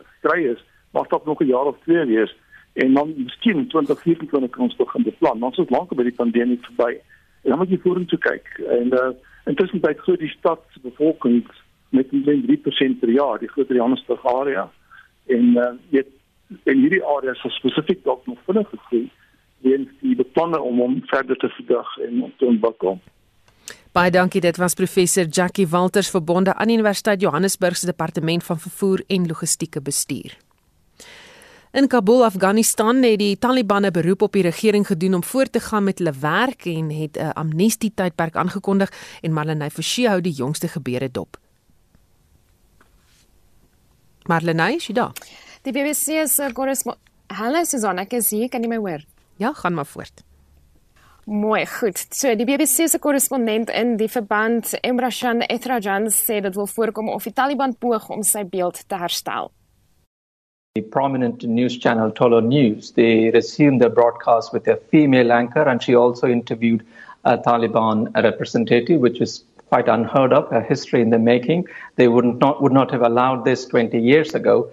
gekry is, mag dit nog 'n jaar of twee wees en dan miskien in 2024 kan ons begin beplan. Ons is lank by die pandemie verby. En dan moet jy vorentoe kyk en uh, intussen by groot die stad se bevolking met net 3% per jaar, die groter Johannesburg area en uh, weet en hierdie areas is spesifiek dalk nog vinnig gegroei weens die beplanne om hom verder te verdig en om te ontwikkel. Baie dankie. Dit was professor Jackie Walters verbonde aan Universiteit Johannesburg se departement van vervoer en logistieke bestuur. In Kabul, Afghanistan, het die Taliban 'n beroep op die regering gedoen om voort te gaan met hulle werk en het 'n amnestie tydperk aangekondig en Marlenae Forsie hou die jongste gebeure dop. Marlenae, is jy daar? Die BBC se korrespondent Hallo Susan, ek is hier, kan jy my hoor? Ja, gaan maar voort. Mooi, goed. So die BBC se korrespondent in die verband, Emrashan Etrajan, sê dit wil voorkom of die Taliban poog om sy beeld te herstel. The prominent news channel Tolo News, they resumed their broadcast with a female anchor and she also interviewed a Taliban representative, which is quite unheard of, a history in the making. They would not, would not have allowed this 20 years ago.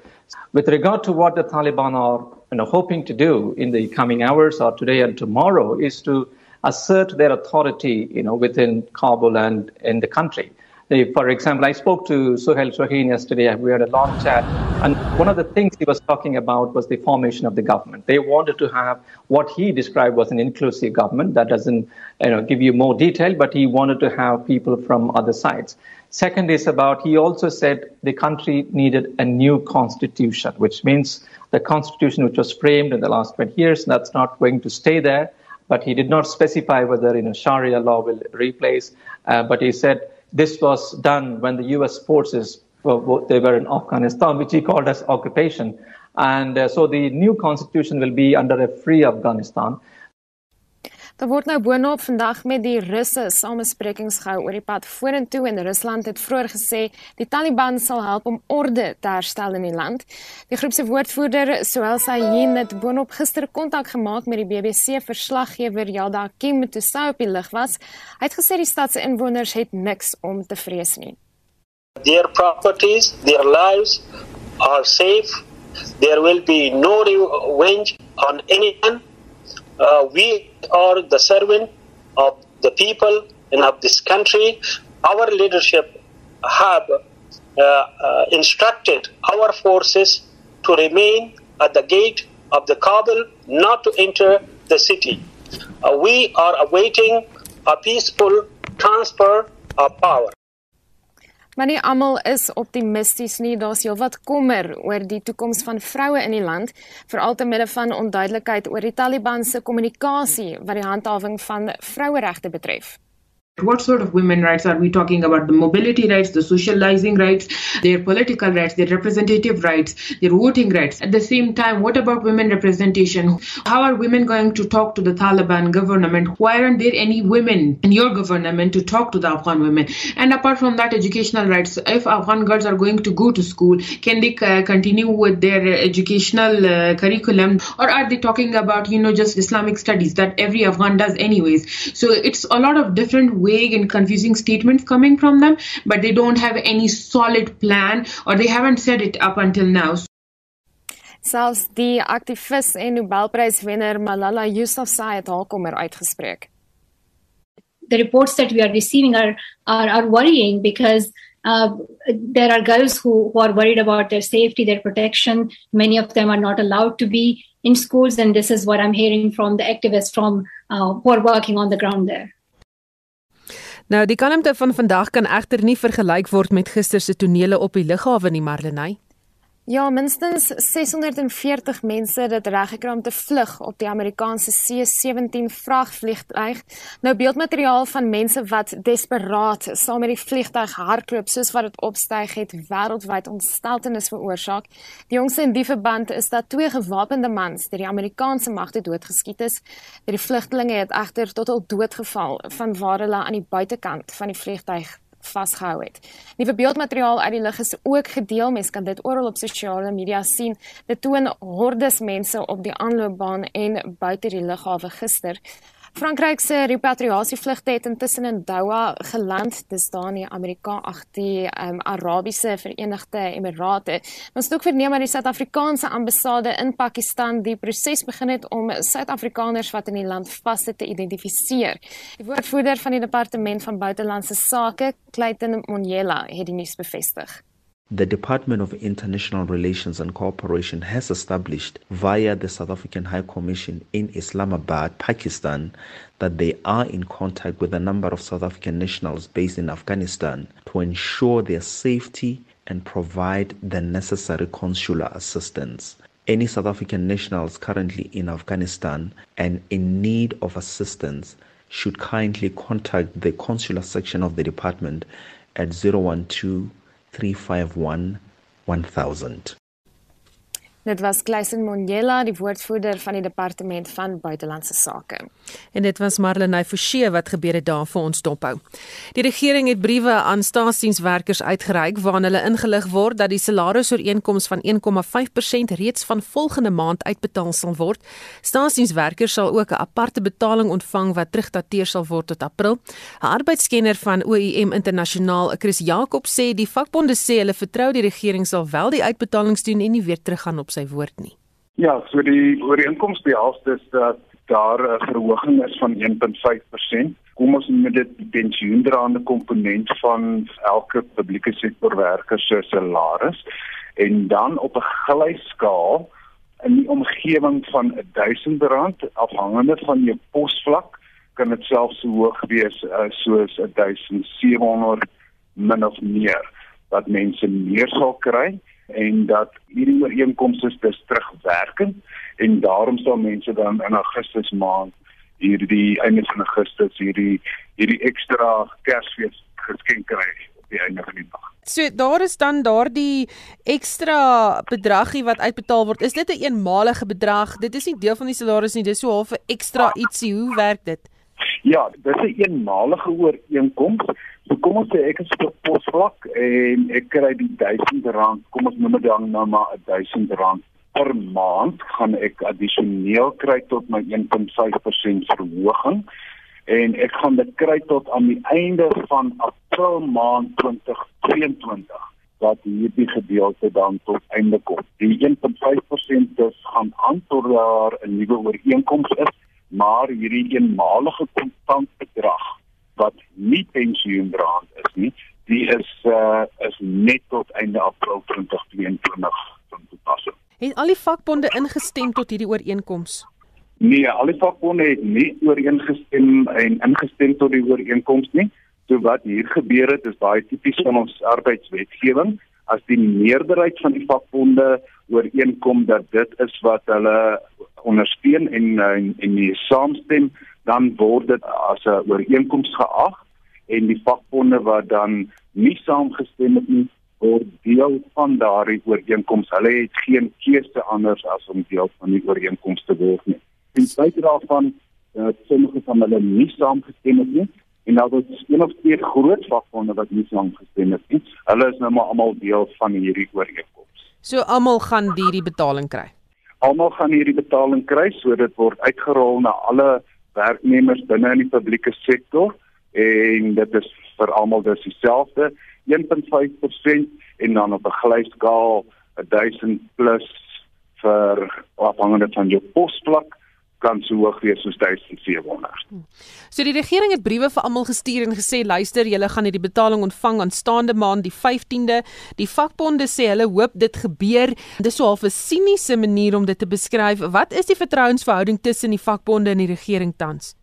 With regard to what the Taliban are you know, hoping to do in the coming hours or today and tomorrow is to assert their authority, you know, within Kabul and in the country. They, for example, I spoke to Suhail Shaheen yesterday. We had a long chat, and one of the things he was talking about was the formation of the government. They wanted to have what he described was an inclusive government. That doesn't, you know, give you more detail, but he wanted to have people from other sides. Second is about he also said the country needed a new constitution, which means the constitution which was framed in the last 20 years that's not going to stay there but he did not specify whether you know, Sharia law will replace. Uh, but he said this was done when the U.S. forces they were in Afghanistan, which he called as occupation. And uh, so the new constitution will be under a free Afghanistan. Daar word nou boonop vandag met die Russe samesprekings gehou oor die pad vorentoe en Rusland het vroeër gesê die Taliban sal help om orde te herstel in die land. Die groep se woordvoerder, Sohel Sahin, het boonop gister kontak gemaak met die BBC verslaggewer Yalda Kim toe sy op die lig was. Hy het gesê die stad se inwoners het niks om te vrees nie. Their properties, their lives are safe. There will be no revenge on anyone. Uh, we are the servant of the people and of this country. Our leadership have uh, uh, instructed our forces to remain at the gate of the Kabul, not to enter the city. Uh, we are awaiting a peaceful transfer of power. Maar nie almal is optimisties nie. Daar's heelwat kommer oor die toekoms van vroue in die land, veral te midde van onduidelikheid oor die Taliban se kommunikasie wat die handhawing van vroueregte betref. What sort of women rights are we talking about? The mobility rights, the socializing rights, their political rights, their representative rights, their voting rights. At the same time, what about women representation? How are women going to talk to the Taliban government? Why aren't there any women in your government to talk to the Afghan women? And apart from that, educational rights. If Afghan girls are going to go to school, can they uh, continue with their educational uh, curriculum? Or are they talking about, you know, just Islamic studies that every Afghan does anyways? So it's a lot of different vague and confusing statements coming from them, but they don't have any solid plan or they haven't said it up until now. Selfs die aktivis en Nobelpryswenner Malala Yousafzai het haar kommer uitgespreek. The reports that we are receiving are are, are worrying because uh, there are girls who, who are worried about their safety, their protection. Many of them are not allowed to be in schools, and this is what I'm hearing from the activists from uh, who are working on the ground there. Nou, die kalmte van vandag kan egter nie vergelyk word met gister se tonele op die lughawe nie, Marlenae. Ja, minstens 640 mense het reggekry om te vlug op die Amerikaanse C-17 vragvliegtuig. Nou beeldmateriaal van mense wat desperaat saam met die vliegtuig hardloop soos wat dit opstyg het wêreldwyd ontsteltenis veroorsaak. Die jongste in die verband is dat twee gewapende mans deur die Amerikaanse magte doodgeskiet is. Die vlugtelinge het egter tot al doodgeval van waar hulle aan die buitekant van die vliegtuig vasgehou het. Nuwe beeldmateriaal uit die lug is ook gedeel. Mens kan dit oral op sosiale media sien. Dit toon hordes mense op die aanloopbaan en buite die lughawe gister. Frankryk se repatriasievlugte het intussen in Doha geland. Dis daar in die Amerika ag die um, Arabiese Verenigde Emirate. Ons het ook verneem dat die Suid-Afrikaanse ambassade in Pakistan die proses begin het om Suid-Afrikaners wat in die land vassit te identifiseer. Die woordvoerder van die Departement van Buitelandse Sake, Clayton Monyela, het die nuus bevestig. The Department of International Relations and Cooperation has established via the South African High Commission in Islamabad, Pakistan, that they are in contact with a number of South African nationals based in Afghanistan to ensure their safety and provide the necessary consular assistance. Any South African nationals currently in Afghanistan and in need of assistance should kindly contact the consular section of the department at 012 351 1000. Dit was Kleisen Monjela, die woordvoerder van die departement van buitelandse sake. En dit was Marlenae Forsie wat gebeure daar vir ons dophou. Die regering het briewe aan staatsdienswerkers uitgereik waarin hulle ingelig word dat die salarisooreenkoms van 1,5% reeds van volgende maand uitbetaal sal word. Staatsdienswerkers sal ook 'n aparte betaling ontvang wat terugdateer sal word tot April. 'n Arbeidskenner van OIM Internasionaal, Chris Jakob sê die vakbonde sê hulle vertrou die regering sal wel die uitbetalings doen en nie weer teruggaan op sy woord nie. Ja, so die ooreenkoms behels dus dat daar 'n verhoging is van 1.5%. Kom ons met dit die pensioendraande komponent van elke publieke sektor werker se salaris en dan op 'n glyskaal in die omgewing van R1000 afhangende van jou posvlak kan dit selfs so hoog wees uh, soos 1700 min of meer wat mense meer sal kry en dat hierdie ooreenkomste dus terugwerkend en daarom sal mense dan in Augustus maand hierdie einde van Augustus hierdie hierdie ekstra Kersfees geskenk kry op die einde van die dag. So daar is dan daardie ekstra bedragie wat uitbetaal word. Is dit 'n een eenmalige bedrag? Dit is nie deel van die salaris nie, dis so half 'n ekstra ietsie. Hoe werk dit? Ja, dis 'n een eenmalige ooreenkoms So kom ons sê ek is op posvlak en ek kry die 1000 rand, kom ons noem dit dan nou maar 1000 rand per maand gaan ek addisioneel kry tot my 1.5% verhoging en ek gaan dit kry tot aan die einde van April maand 2022 wat hierdie gedeelte dan tot einde kom. Die 1.5% is gaan aan tot daar 'n nuwe ooreenkoms is, maar hierdie eenmalige kontant bedrag wat nie pensioendraand is nie, die is uh is net tot einde April 2022 van toepassing. Het al die vakbonde ingestem tot hierdie ooreenkoms? Nee, al die vakbonde het nie ooreengestem en ingestem tot die ooreenkoms nie. So wat hier gebeur het is baie tipies van ons arbeidswetgewing. As die meerderheid van die vakbonde ooreenkom dat dit is wat hulle ondersteun en en, en die saamstem dan word dit as 'n ooreenkoms geag en die vakbonde wat dan nie saamgestem het nie word deel van daardie ooreenkoms. Hulle het geen keuse anders as om deel van die ooreenkoms te word nie. En spite daarvan dat sommige van hulle nie saamgestem het nie en nou dat een of twee groot vakbonde wat nie saamgestem het nie, hulle is nou maar almal deel van hierdie ooreenkoms. So almal gaan hierdie betaling kry. Almal gaan hierdie betaling kry, so dit word uitgerol na alle werknemers binne in die publieke sektor en dit is vir almal dis dieselfde 1.5% en dan op 'n glyskaal 1000 plus vir afhangende van jou posvlak kan so hoog wees soos 1700. So die regering het briewe vir almal gestuur en gesê luister, julle gaan hierdie betaling ontvang aanstaande maand die 15de. Die vakbonde sê hulle hoop dit gebeur. Dis so half 'n siniese manier om dit te beskryf. Wat is die vertrouensverhouding tussen die vakbonde en die regering tans?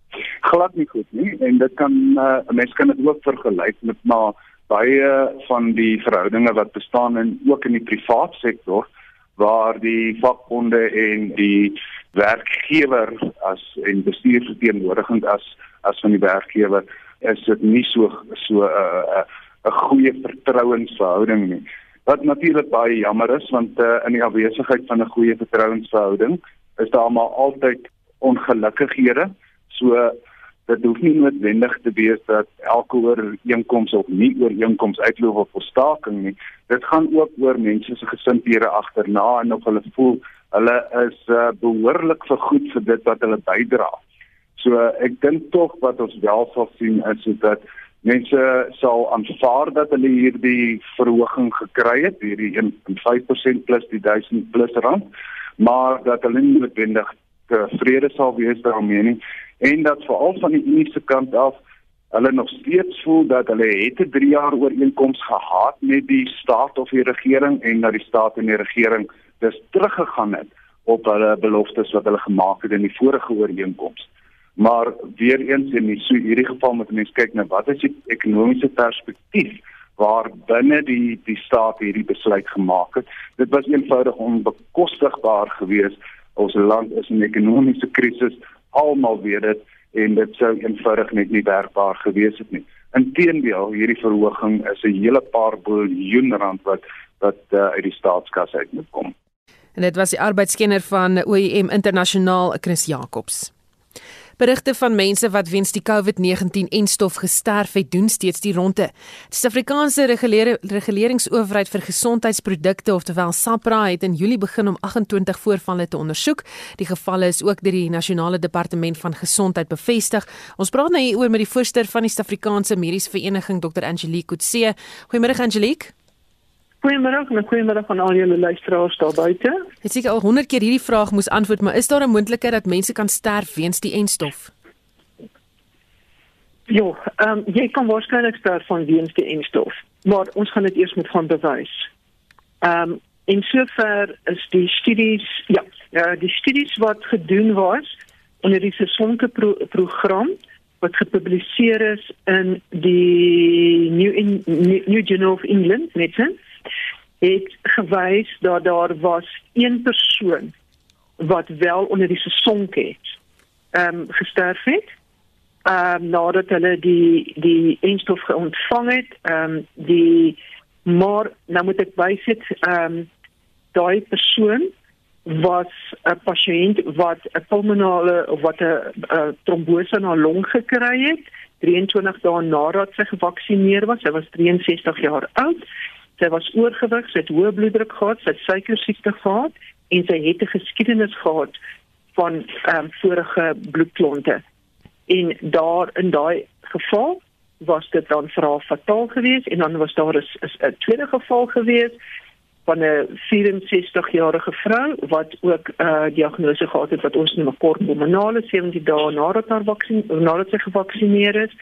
Glad nie goed nie en dit kan uh, mense kan dit ook vergelyk met maar baie van die verhoudinge wat bestaan in ook in die privaat sektor waar die vakbonde en die werkgewer as en bestuursverteenwoordigend as as van die werkgewer is dit nie so so 'n uh, 'n uh, goeie vertrouensverhouding nie. Wat natuurlik baie jammer is want uh, in die afwesigheid van 'n goeie vertrouensverhouding is daar maar altyd ongelukkighede. So dit hoef nie noodwendig te wees dat elke ooreenkoms of nie ooreenkoms uitloop op 'n staking nie. Dit gaan ook oor mense se gesindhede agterna en of hulle voel hulle is uh, behoorlik vergoed vir dit wat hulle bydra. So ek dink tog wat ons wel sal sien is dat mense sal aanvaar dat hulle hierdie verhoging gekry het, hierdie 1.5% plus die 1000 plus rand, maar dat hulle nie noodwendig tevrede sal wees daarmee nie en dat veral van die Unie se kant af hulle nog steeds voel dat hulle het 'n 3 jaar ooreenkoms gehad met die staat of die regering en dat die staat en die regering dis teruggegaan het op hulle beloftes wat hulle gemaak het in die vorige ooreenkoms. Maar weer eens in die so hierdie geval moet mense kyk na wat is die ekonomiese perspektief waar binne die die staat hierdie besluit gemaak het. Dit was eenvoudig onbekostigbaar geweest. Ons land is in 'n ekonomiese krisis, almal weet dit en dit sou eenvoudig net nie werkbaar gewees het nie. Inteendeel, hierdie verhoging is 'n hele paar biljoen rand wat wat uh, uit die staatskas uit moet kom. En dit was die arbeidskenner van OIM Internasionaal Chris Jacobs. Berigte van mense wat weens die COVID-19-enstof gesterf het, doen steeds die ronde. Die Suid-Afrikaanse Reguleringsowerheid vir Gesondheidsprodukte, oftewel SAPRA, het in Julie begin om 28 voorvalle te ondersoek. Die gevalle is ook deur die Nasionale Departement van Gesondheid bevestig. Ons praat nou hieroor met die voorsteur van die Suid-Afrikaanse Mediese Vereniging, Dr. Angelique Kutse. Goeiemôre Angelique. Goeiemôre en goeiemôre aan al julle luisteraars daar buite. Het seker al 100 keer hierdie vraag moes antwoord, maar is daar 'n moontlikheid dat mense kan sterf weens die enstof? Ja, ehm um, jy kan waarskynlik sterf van weens die enstof, maar ons gaan dit eers moet gaan bewys. Ehm um, in sover is die studies, ja, ja, die studies wat gedoen was onder die sesonke pro program wat gepubliseer is in die New in New Journal of England Medicine het gewys dat daar was een persoon wat wel onder die sesonk het ehm um, gesterf het. Ehm um, nadat hulle die die enstof ontvang het, ehm um, die maar nou moet ek bysit ehm um, daai persoon was 'n pasiënt wat 'n pulmonale of wat 'n trombose in haar long gekry het 23 dae nadat sy gevaksinereer was. Sy was 63 jaar oud sy was oorgewig, sy het hoë bloeddruk gehad, sy het suikersiekte gehad en sy het 'n geskiedenis gehad van ehm um, vorige bloedklonte. En daar in daai geval was dit dan vir haar fataal geweest en dan was daar 'n tweede geval geweest van 'n 64-jarige vrou wat ook 'n uh, diagnose gehad het wat ons noem 'n kort pulmonale 17 dae nadat haar vaksin nadat sy gevaksinereer is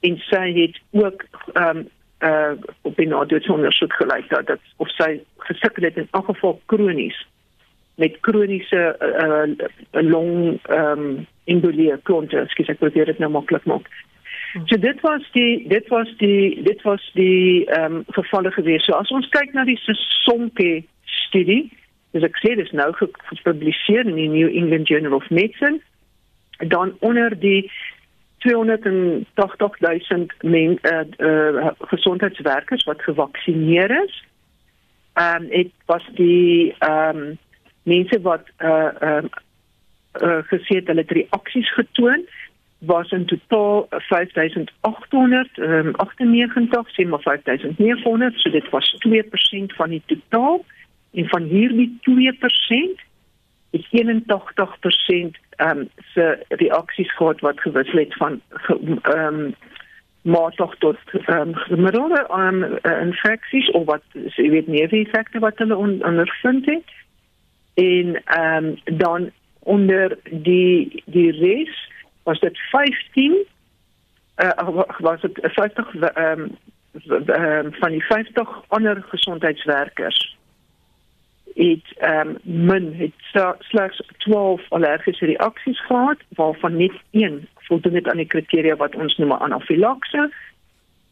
en sy het ook ehm um, uh op die nadoetsondersoek gelyk dat dat of sy gesukkel het in elk geval kronies met kroniese uh, uh long ehm um, embolie klonte, skus ek probeer dit nou maklik maak. So dit was die dit was die dit was die ehm um, gevalle gewees. So as ons kyk na die Sesonke studie, dis ek sê dis nou gepubliseer in die New England Journal of Medicine dan onder die 280.000 men uh, uh, gesondheidswerkers wat gevaksinereer is. Ehm um, dit was die ehm um, mense wat uh ehm uh, gesê het hulle het reaksies getoon was in totaal 5898 sê maar 5900 so dit was 2% van die totaal en van hierdie 2% is 81% ehm um, se reaksies gehad wat gewissel het van ehm um, matig tot ehm um, gemiddelde aan um, uh, infeksies of wat jy weet nie wie effekte wat hulle on, ondervind het. En ehm um, dan onder die die res was dit 15 uh, was dit 50 ehm um, van die 50 ander gesondheidswerkers het ehm um, min het slegs 12 allergiese reaksies gehad waarvan net een voldoen het aan die kriteria wat ons noem anafilakse.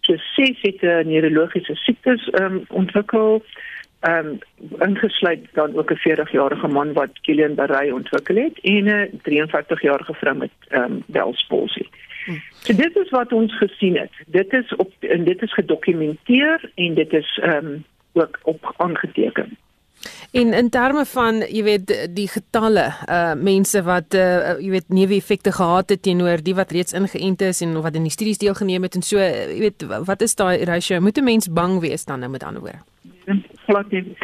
So ses het 'n neurologiese siektes ehm um, ontwikkel. Ehm um, ingesluit dan ook 'n 40-jarige man wat Guillain-Barré ontwikkel het en 'n 53-jarige vrou met ehm um, Bell's palsy. So dit is wat ons gesien het. Dit is op en dit is gedokumenteer en dit is ehm um, ook op aangeteken. En in terme van, jy weet, die getalle, uh mense wat uh jy weet neeweffekte gehad het teenoor die wat reeds ingeënt is en wat in die studies deelgeneem het en so, jy weet, wat is daai ratio? Moet 'n mens bang wees dan nou met ander woorde? Glad nie.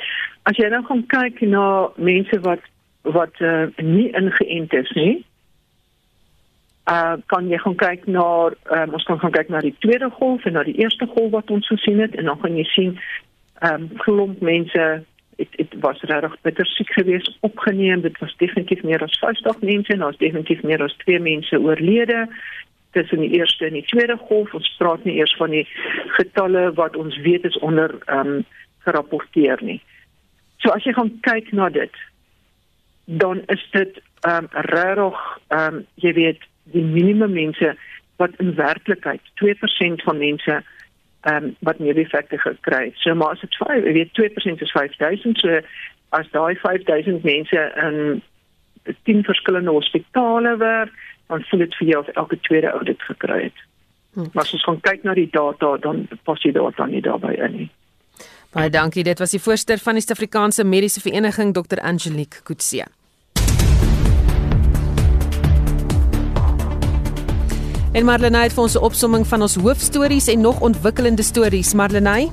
As jy nou gaan kyk na mense wat wat uh nie ingeënt is nie, uh kan jy gaan kyk na um, ons kan gaan kyk na die tweede golf en na die eerste golf wat ons gesien het en dan gaan jy sien ehm um, klomp mense dit dit was regtig bitter siek geweest opgeneem. Dit was definitief meer as 50 mense en ons definitief meer as 2 mense oorlede. Tussen die eerste en die tweede golf ons praat nie eers van die getalle wat ons weet is onder ehm um, gerapporteer nie. So as jy gaan kyk na dit dan is dit ehm um, regtig ehm um, jy weet die minimum mense wat in werklikheid 2% van mense ehm um, wat nie effekte gekry. So maar as dit 5, jy weet 2% is 5000, so as daai 5000 mense in 10 verskillende hospitale werk, dan sou dit vir jou of elke tweede ou dit gekry het. Hm. Maar as ons gaan kyk na die data, dan pas jy daar dan nie daarbey in nie. Baie dankie. Dit was die voorsteur van die Suid-Afrikaanse Mediese Vereniging Dr. Angelique Kutse. En Marlenae het vir ons 'n opsomming van ons hoofstories en nog ontwikkelende stories. Marlenae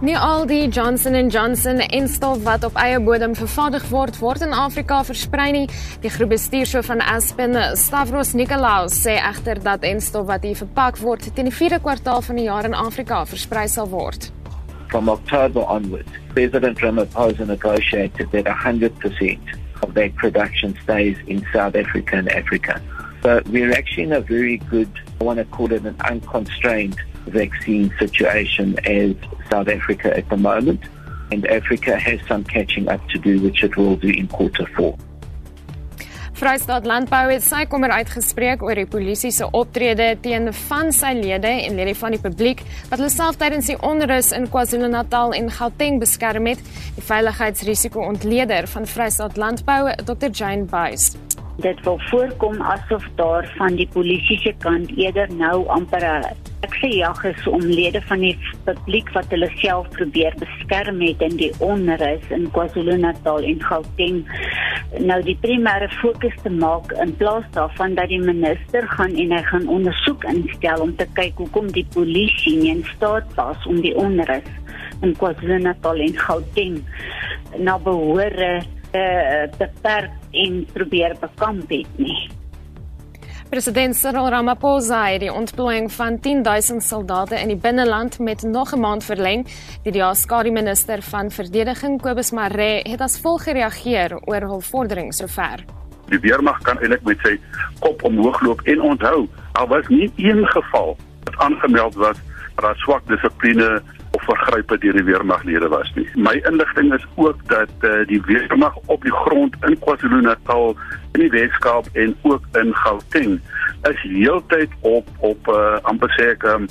Nie al die Johnson & Johnson enstof wat op eie bodem vervaardig word, word in Afrika versprei nie. Die groep bestuurshoof van Aspen, Stavros Nikolaos, sê egter dat enstof wat hier verpak word, teen die 4de kwartaal van die jaar in Afrika versprei sal word. From October onwards, President Ramaphosa negotiated that 100% of their production stays in South Africa and Africa. So we're actually in a very good, I want to call it an unconstrained vaccine situation as South Africa at the moment. And Africa has some catching up to do, which it will do in quarter four. Vrystaat Landbou het sy kommer uitgespreek oor die polisie se optrede teen van sy lede en lede van die publiek wat hulle self tydens die onrus in KwaZulu-Natal en Gauteng beskerm het. Die veiligheidsrisiko ontleder van Vrystaat Landbou, Dr. Jane Buys. Dit wil voorkom asof daar van die polisie se kant eerder nou amper 'n jag is om lede van die publiek wat hulle self probeer beskerm het in die onrus in KwaZulu-Natal en Gauteng nou die primêre fokus te maak in plaas daarvan dat die minister gaan en hy gaan ondersoek instel om te kyk hoekom die polisie nie in staat was om die onrus in KwaZulu-Natal en Gauteng na behoore uh, beperk en probeer bekamp het nie. President Cyril Ramaphosa het die ontplooiing van 10000 soldate in die binneland met nog 'n maand verleng. Die DA-skare minister van verdediging Kobus Maree het as volg gereageer oor hul vordering sover. Die weermag kan eintlik met sy kop omhoog loop en onthou, al was nie een geval wat aangemeld was dat daar swak dissipline of vergrype deur die weermaglede was nie. My inligting is ook dat uh, die weermag op die grond in KwaZulu-Natal in die Weskaap en ook in Gauteng is heeltyd op op uh, amper sê ek um,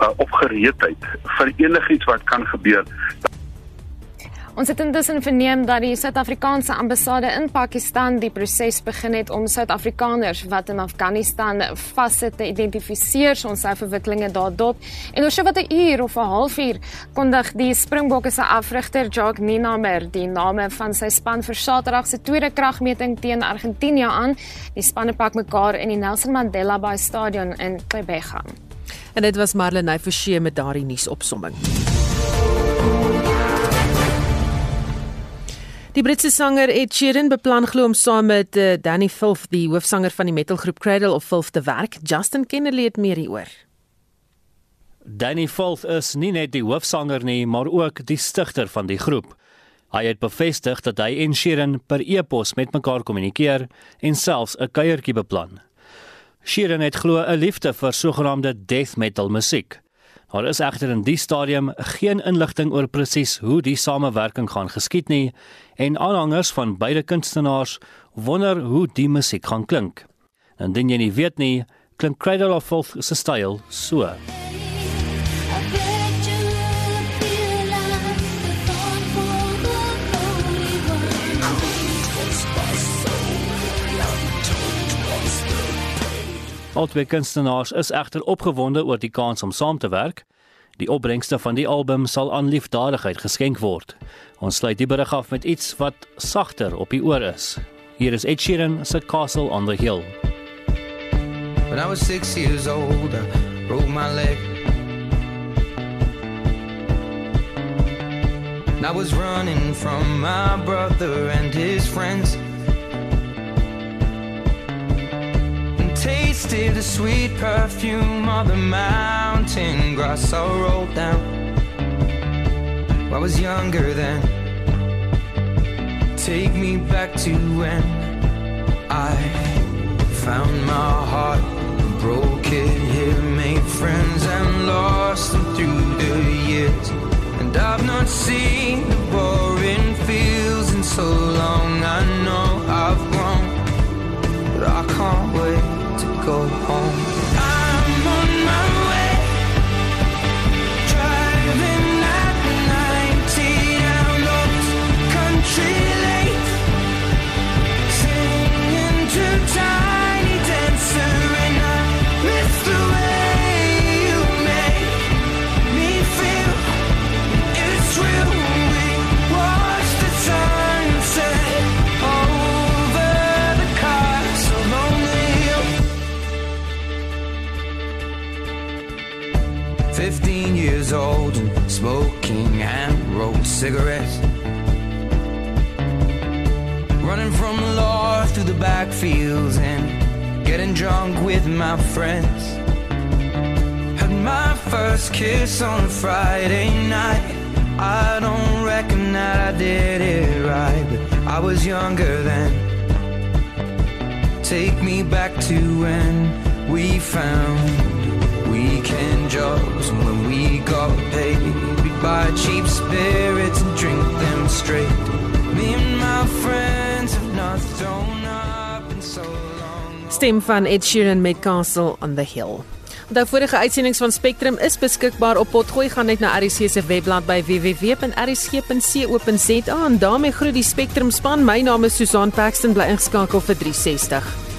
uh, op gereedheid vir enigiets wat kan gebeur. Ons het intussen verneem dat die Suid-Afrikaanse ambassade in Pakistan die proses begin het om Suid-Afrikaners wat in Afghanistan vassit te identifiseer. Ons sou verwikkelinge daar dop. En oor so wat 'n uur of 'n halfuur kondig die Springbokke se afrigter Jacques Nienaber die name van sy span vir Saterdag se tweede kragmeting teen Argentinië aan. Die spanne pak mekaar in die Nelson Mandela Bay Stadion in Quebec. En dit was Marlene Forsie met daardie nuusopsomming. Die Britse sanger Ed Sheeran beplan glo om saam met uh, Danny Filth, die hoofsanger van die metalgroep Cradle of Filth te werk. Justin Kennedy het meer hieroor. Danny Filth is nie net die hoofsanger nie, maar ook die stigter van die groep. Hy het bevestig dat hy en Sheeran per e-pos met mekaar kommunikeer en selfs 'n kuiertjie beplan. Sheeran het glo 'n liefde vir sogenaamde death metal musiek. Daar is egter in die stadium geen inligting oor presies hoe die samewerking gaan geskied nie en aanhangers van beide kunstenaars wonder hoe die musiek gaan klink. Indien jy nie weet nie, klink Cradle of Filth se styl so. Albei kunstenaars is egter opgewonde oor die kans om saam te werk. Die opbrengste van die album sal aan liefdadigheid geskenk word. Ons sluit die berig af met iets wat sagter op die oor is. Hier is Ed Sheeran se Castle on the Hill. When I was 6 years old, I broke my leg. And I was running from my brother and his friends. Tasted the sweet perfume of the mountain grass I rolled down. I was younger then. Take me back to when I found my heart, broke it here, made friends and lost them through the years. And I've not seen the boring fields in so long. I Stem van Ed Sheeran met Castle on the Hill. Onthou vorige uitsendings van Spectrum is beskikbaar op Potgooi gaan net na RC se webblad by www.rc.co.za en daarmee groet die Spectrum span. My naam is Susan Paxton bly ingeskakel vir 360.